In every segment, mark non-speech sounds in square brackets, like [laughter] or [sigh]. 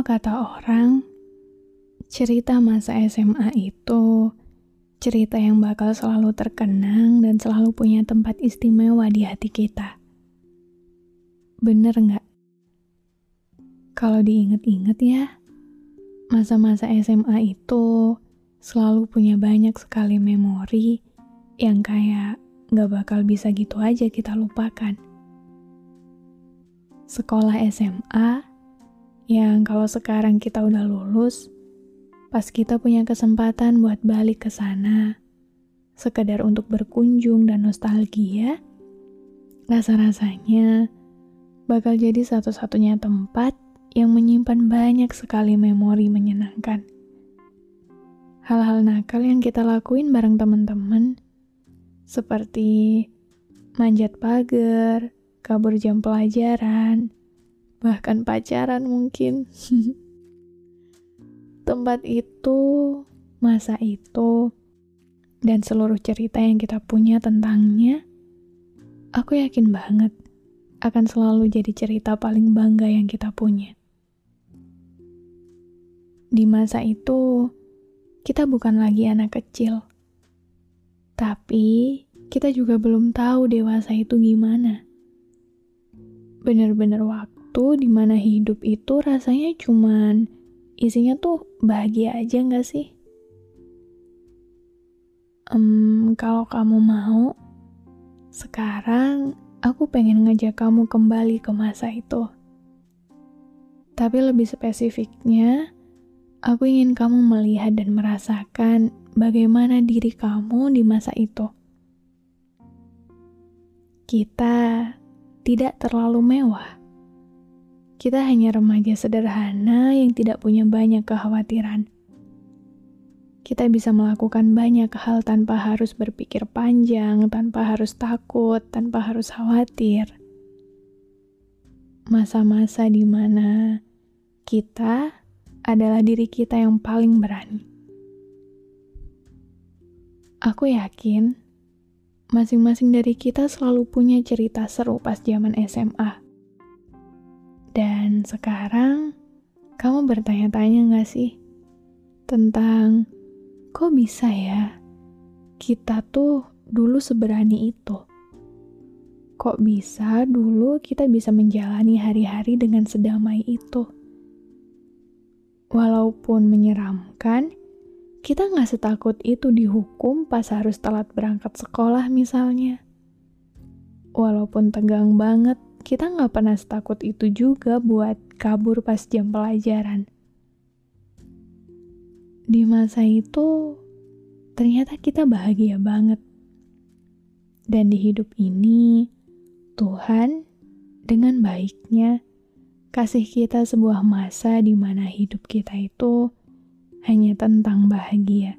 Kata orang, cerita masa SMA itu cerita yang bakal selalu terkenang dan selalu punya tempat istimewa di hati kita. Bener nggak? Kalau diinget-inget ya, masa-masa SMA itu selalu punya banyak sekali memori yang kayak nggak bakal bisa gitu aja kita lupakan. Sekolah SMA yang kalau sekarang kita udah lulus, pas kita punya kesempatan buat balik ke sana, sekedar untuk berkunjung dan nostalgia, rasa-rasanya bakal jadi satu-satunya tempat yang menyimpan banyak sekali memori menyenangkan. Hal-hal nakal yang kita lakuin bareng teman-teman, seperti manjat pagar, kabur jam pelajaran, bahkan pacaran mungkin. [laughs] tempat itu, masa itu, dan seluruh cerita yang kita punya tentangnya, aku yakin banget akan selalu jadi cerita paling bangga yang kita punya. Di masa itu, kita bukan lagi anak kecil, tapi kita juga belum tahu dewasa itu gimana. Bener-bener waktu di mana hidup itu rasanya cuman isinya tuh bahagia aja nggak sih? Um, kalau kamu mau, sekarang aku pengen ngajak kamu kembali ke masa itu. Tapi lebih spesifiknya, aku ingin kamu melihat dan merasakan bagaimana diri kamu di masa itu. Kita tidak terlalu mewah kita hanya remaja sederhana yang tidak punya banyak kekhawatiran. Kita bisa melakukan banyak hal tanpa harus berpikir panjang, tanpa harus takut, tanpa harus khawatir. Masa-masa di mana kita adalah diri kita yang paling berani. Aku yakin masing-masing dari kita selalu punya cerita seru pas zaman SMA sekarang, kamu bertanya-tanya gak sih? Tentang, kok bisa ya? Kita tuh dulu seberani itu. Kok bisa dulu kita bisa menjalani hari-hari dengan sedamai itu? Walaupun menyeramkan, kita gak setakut itu dihukum pas harus telat berangkat sekolah misalnya. Walaupun tegang banget kita nggak pernah setakut itu juga buat kabur pas jam pelajaran. Di masa itu, ternyata kita bahagia banget. Dan di hidup ini, Tuhan dengan baiknya kasih kita sebuah masa di mana hidup kita itu hanya tentang bahagia.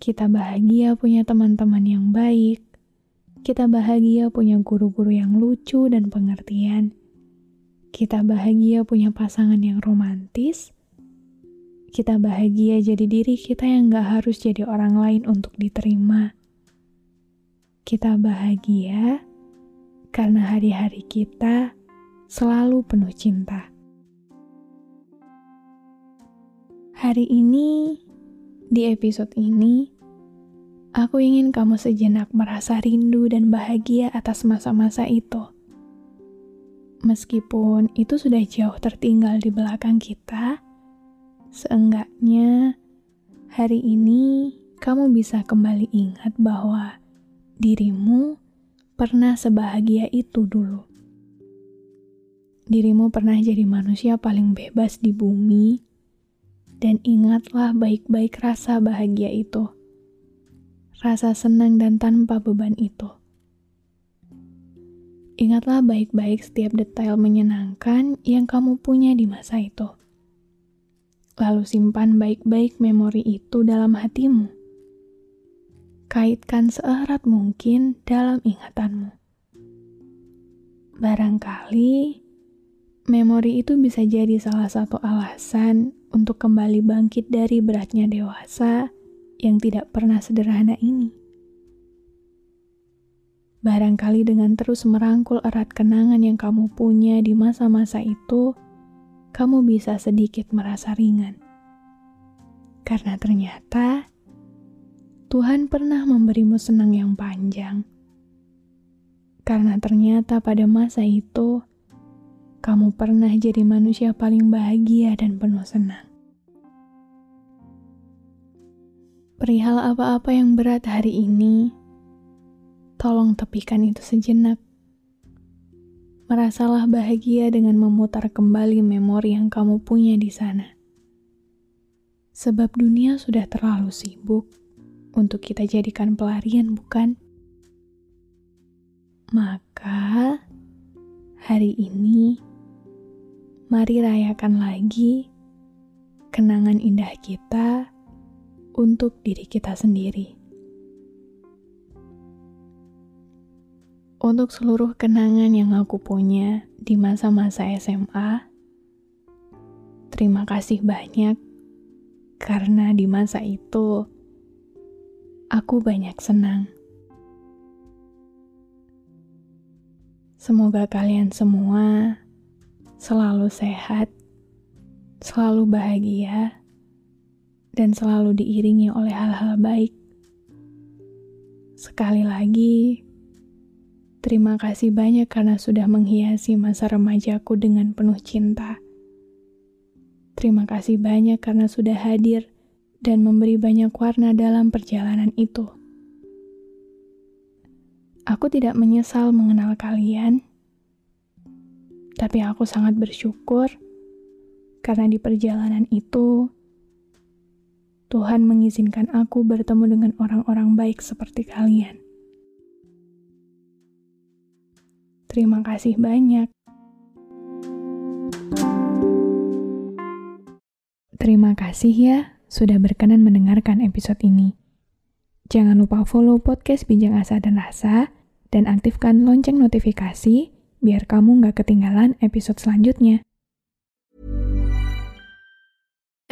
Kita bahagia punya teman-teman yang baik, kita bahagia punya guru-guru yang lucu dan pengertian. Kita bahagia punya pasangan yang romantis. Kita bahagia jadi diri kita yang gak harus jadi orang lain untuk diterima. Kita bahagia karena hari-hari kita selalu penuh cinta. Hari ini, di episode ini, Aku ingin kamu sejenak merasa rindu dan bahagia atas masa-masa itu. Meskipun itu sudah jauh tertinggal di belakang kita, seenggaknya hari ini kamu bisa kembali ingat bahwa dirimu pernah sebahagia itu dulu. Dirimu pernah jadi manusia paling bebas di bumi, dan ingatlah baik-baik rasa bahagia itu rasa senang dan tanpa beban itu. Ingatlah baik-baik setiap detail menyenangkan yang kamu punya di masa itu. Lalu simpan baik-baik memori itu dalam hatimu. Kaitkan seerat mungkin dalam ingatanmu. Barangkali memori itu bisa jadi salah satu alasan untuk kembali bangkit dari beratnya dewasa yang tidak pernah sederhana ini. Barangkali dengan terus merangkul erat kenangan yang kamu punya di masa-masa itu, kamu bisa sedikit merasa ringan. Karena ternyata Tuhan pernah memberimu senang yang panjang. Karena ternyata pada masa itu, kamu pernah jadi manusia paling bahagia dan penuh senang. Perihal apa-apa yang berat hari ini, tolong tepikan itu sejenak. Merasalah bahagia dengan memutar kembali memori yang kamu punya di sana. Sebab dunia sudah terlalu sibuk untuk kita jadikan pelarian, bukan? Maka, hari ini, mari rayakan lagi kenangan indah kita untuk diri kita sendiri. Untuk seluruh kenangan yang aku punya di masa-masa SMA, terima kasih banyak karena di masa itu aku banyak senang. Semoga kalian semua selalu sehat, selalu bahagia dan selalu diiringi oleh hal-hal baik. Sekali lagi, terima kasih banyak karena sudah menghiasi masa remajaku dengan penuh cinta. Terima kasih banyak karena sudah hadir dan memberi banyak warna dalam perjalanan itu. Aku tidak menyesal mengenal kalian, tapi aku sangat bersyukur karena di perjalanan itu Tuhan mengizinkan aku bertemu dengan orang-orang baik seperti kalian. Terima kasih banyak. Terima kasih ya sudah berkenan mendengarkan episode ini. Jangan lupa follow podcast Bincang Asa dan Rasa dan aktifkan lonceng notifikasi biar kamu nggak ketinggalan episode selanjutnya.